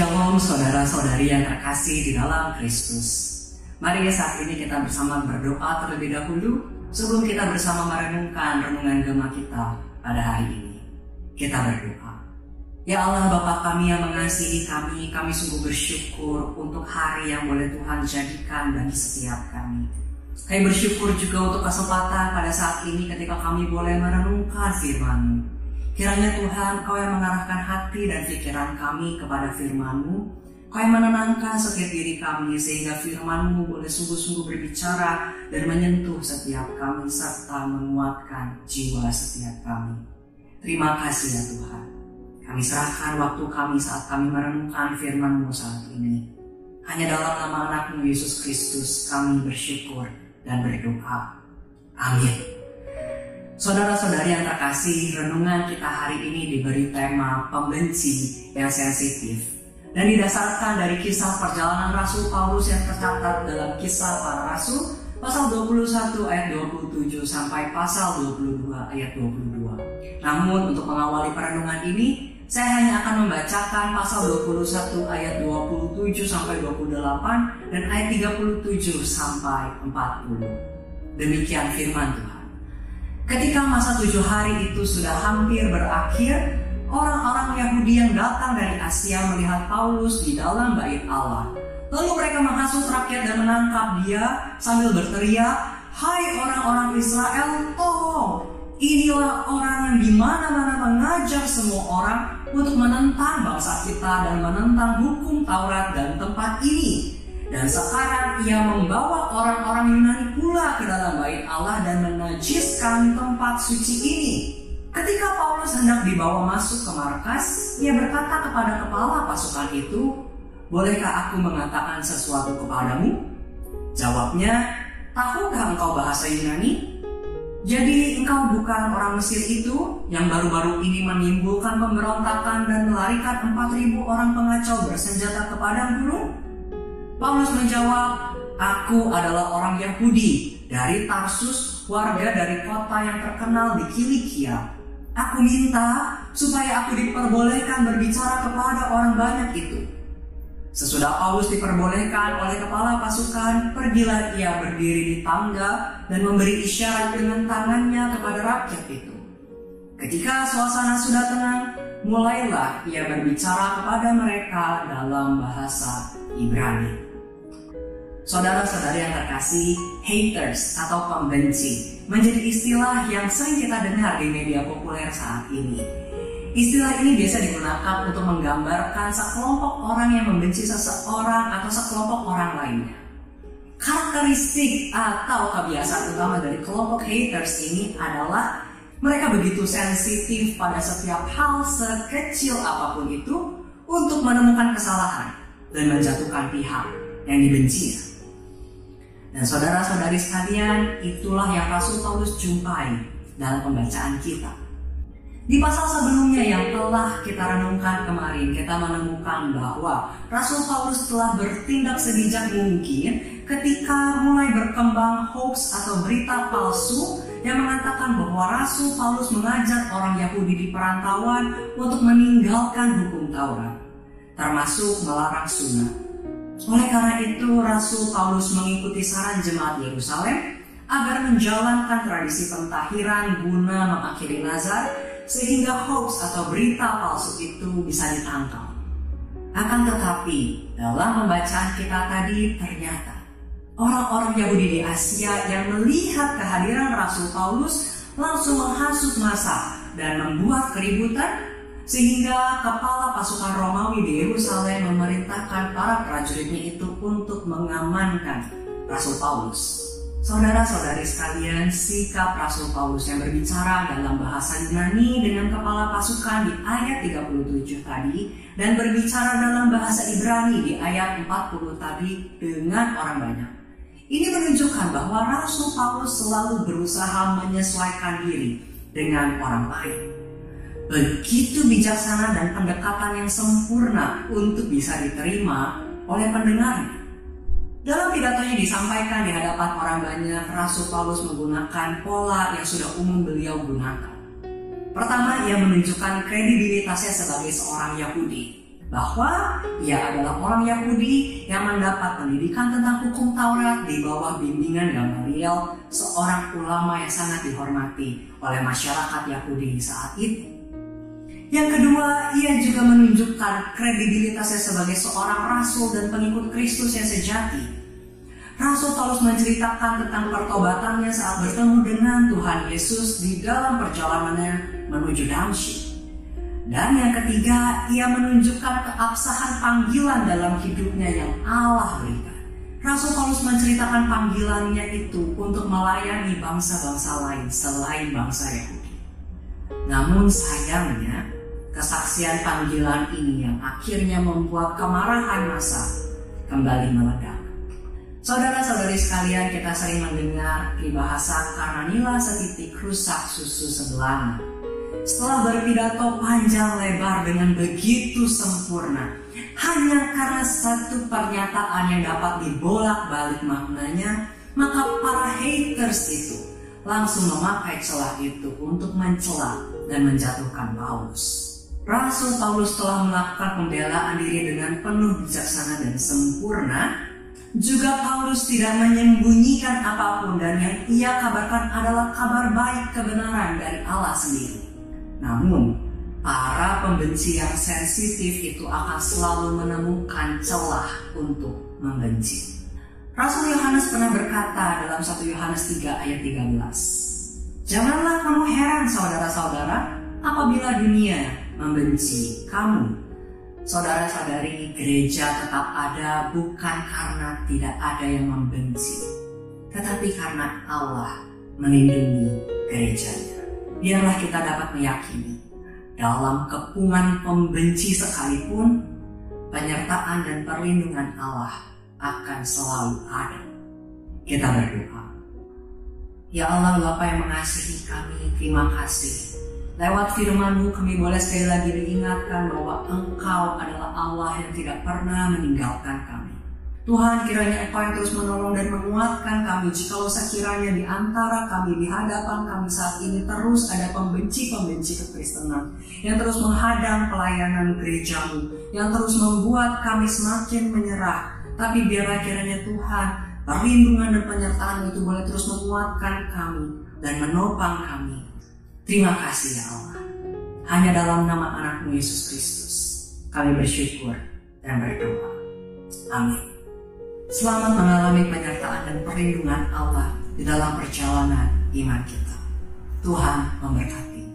Shalom saudara-saudari yang terkasih di dalam Kristus. Mari saat ini kita bersama berdoa terlebih dahulu sebelum kita bersama merenungkan renungan gema kita pada hari ini. Kita berdoa. Ya Allah Bapa kami yang mengasihi kami, kami sungguh bersyukur untuk hari yang boleh Tuhan jadikan bagi setiap kami. Kami bersyukur juga untuk kesempatan pada saat ini ketika kami boleh merenungkan firman-Mu. Kiranya Tuhan Kau yang mengarahkan hati dan pikiran kami kepada firman-Mu, Kau yang menenangkan setiap diri kami sehingga firman-Mu boleh sungguh-sungguh berbicara dan menyentuh setiap kami serta menguatkan jiwa setiap kami. Terima kasih ya Tuhan. Kami serahkan waktu kami saat kami merenungkan firman-Mu saat ini. Hanya dalam nama anakmu Yesus Kristus kami bersyukur dan berdoa. Amin. Saudara-saudari yang terkasih, renungan kita hari ini diberi tema pembenci yang sensitif dan didasarkan dari kisah perjalanan Rasul Paulus yang tercatat dalam kisah para rasul pasal 21 ayat 27 sampai pasal 22 ayat 22. Namun untuk mengawali perenungan ini, saya hanya akan membacakan pasal 21 ayat 27 sampai 28 dan ayat 37 sampai 40. Demikian firman Tuhan. Ketika masa tujuh hari itu sudah hampir berakhir, orang-orang Yahudi yang datang dari Asia melihat Paulus di dalam bait Allah. Lalu mereka menghasut rakyat dan menangkap dia sambil berteriak, Hai orang-orang Israel, tolong! Inilah orang yang di mana-mana mengajar semua orang untuk menentang bangsa kita dan menentang hukum Taurat dan tempat ini. Dan sekarang ia membawa orang-orang Yunani pula ke dalam bait Allah dan menajiskan tempat suci ini. Ketika Paulus hendak dibawa masuk ke markas, ia berkata kepada kepala pasukan itu, Bolehkah aku mengatakan sesuatu kepadamu? Jawabnya, Tahukah engkau bahasa Yunani? Jadi engkau bukan orang Mesir itu yang baru-baru ini menimbulkan pemberontakan dan melarikan 4.000 orang pengacau bersenjata ke padang gunung? Paulus menjawab, Aku adalah orang Yahudi dari Tarsus, warga dari kota yang terkenal di Kilikia. Aku minta supaya aku diperbolehkan berbicara kepada orang banyak itu. Sesudah Paulus diperbolehkan oleh kepala pasukan, pergilah ia berdiri di tangga dan memberi isyarat dengan tangannya kepada rakyat itu. Ketika suasana sudah tenang, mulailah ia berbicara kepada mereka dalam bahasa Ibrani. Saudara-saudari yang terkasih, haters atau pembenci menjadi istilah yang sering kita dengar di media populer saat ini. Istilah ini biasa digunakan untuk menggambarkan sekelompok orang yang membenci seseorang atau sekelompok orang lainnya. Karakteristik atau kebiasaan utama dari kelompok haters ini adalah mereka begitu sensitif pada setiap hal sekecil apa pun itu untuk menemukan kesalahan dan menjatuhkan pihak yang dibenci. Dan saudara-saudari sekalian, itulah yang Rasul Paulus jumpai dalam pembacaan kita. Di pasal sebelumnya yang telah kita renungkan kemarin, kita menemukan bahwa Rasul Paulus telah bertindak sebijak mungkin ketika mulai berkembang hoax atau berita palsu yang mengatakan bahwa Rasul Paulus mengajar orang Yahudi di perantauan untuk meninggalkan hukum Taurat, termasuk melarang sunat. Oleh karena itu, Rasul Paulus mengikuti saran jemaat Yerusalem agar menjalankan tradisi pentahiran guna mengakhiri Nazar sehingga hoax atau berita palsu itu bisa ditangkap. Akan tetapi, dalam pembacaan kita tadi ternyata orang-orang Yahudi di Asia yang melihat kehadiran Rasul Paulus langsung menghasut masa dan membuat keributan sehingga kepala pasukan Romawi di Yerusalem memerintahkan para prajuritnya itu untuk mengamankan Rasul Paulus. Saudara-saudari sekalian, sikap Rasul Paulus yang berbicara dalam bahasa Yunani dengan kepala pasukan di ayat 37 tadi dan berbicara dalam bahasa Ibrani di ayat 40 tadi dengan orang banyak. Ini menunjukkan bahwa Rasul Paulus selalu berusaha menyesuaikan diri dengan orang lain begitu bijaksana dan pendekatan yang sempurna untuk bisa diterima oleh pendengarnya. Dalam pidatonya disampaikan di hadapan orang banyak, Rasul Paulus menggunakan pola yang sudah umum beliau gunakan. Pertama, ia menunjukkan kredibilitasnya sebagai seorang Yahudi. bahwa ia adalah orang Yahudi yang mendapat pendidikan tentang hukum Taurat di bawah bimbingan Gamaliel, seorang ulama yang sangat dihormati oleh masyarakat Yahudi saat itu. Yang kedua, ia juga menunjukkan kredibilitasnya sebagai seorang rasul dan pengikut Kristus yang sejati. Rasul Paulus menceritakan tentang pertobatannya saat bertemu dengan Tuhan Yesus di dalam perjalanannya menuju Damsyik. Dan yang ketiga, ia menunjukkan keabsahan panggilan dalam hidupnya yang Allah berikan. Rasul Paulus menceritakan panggilannya itu untuk melayani bangsa-bangsa lain selain bangsa Yahudi. Namun sayangnya, kesaksian panggilan ini yang akhirnya membuat kemarahan masa kembali meledak. Saudara-saudari sekalian, kita sering mendengar peribahasa karena nila setitik rusak susu sebelanga setelah berpidato panjang lebar dengan begitu sempurna hanya karena satu pernyataan yang dapat dibolak-balik maknanya maka para haters itu langsung memakai celah itu untuk mencela dan menjatuhkan Paulus. Rasul Paulus telah melakukan pembelaan diri dengan penuh bijaksana dan sempurna. Juga Paulus tidak menyembunyikan apa pun dan yang ia kabarkan adalah kabar baik kebenaran dari Allah sendiri. Namun, para pembenci yang sensitif itu akan selalu menemukan celah untuk membenci. Rasul Yohanes pernah berkata dalam 1 Yohanes 3 ayat 13. Janganlah kamu heran saudara-saudara apabila dunia membenci kamu. Saudara-saudari gereja tetap ada bukan karena tidak ada yang membenci. Tetapi karena Allah melindungi gerejanya biarlah kita dapat meyakini dalam kepungan pembenci sekalipun penyertaan dan perlindungan Allah akan selalu ada. Kita berdoa. Ya Allah Bapa yang mengasihi kami, terima kasih. Lewat firman-Mu kami boleh sekali lagi diingatkan bahwa Engkau adalah Allah yang tidak pernah meninggalkan kami. Tuhan kiranya Engkau yang terus menolong dan menguatkan kami. Jika sekiranya di antara kami di hadapan kami saat ini terus ada pembenci-pembenci kekristenan yang terus menghadang pelayanan gerejamu yang terus membuat kami semakin menyerah. Tapi biarlah kiranya Tuhan perlindungan dan penyertaan itu boleh terus menguatkan kami dan menopang kami terima kasih ya Allah hanya dalam nama anakmu Yesus Kristus kami bersyukur dan berdoa amin Selamat mengalami penyertaan dan perlindungan Allah di dalam perjalanan iman kita. Tuhan memberkati.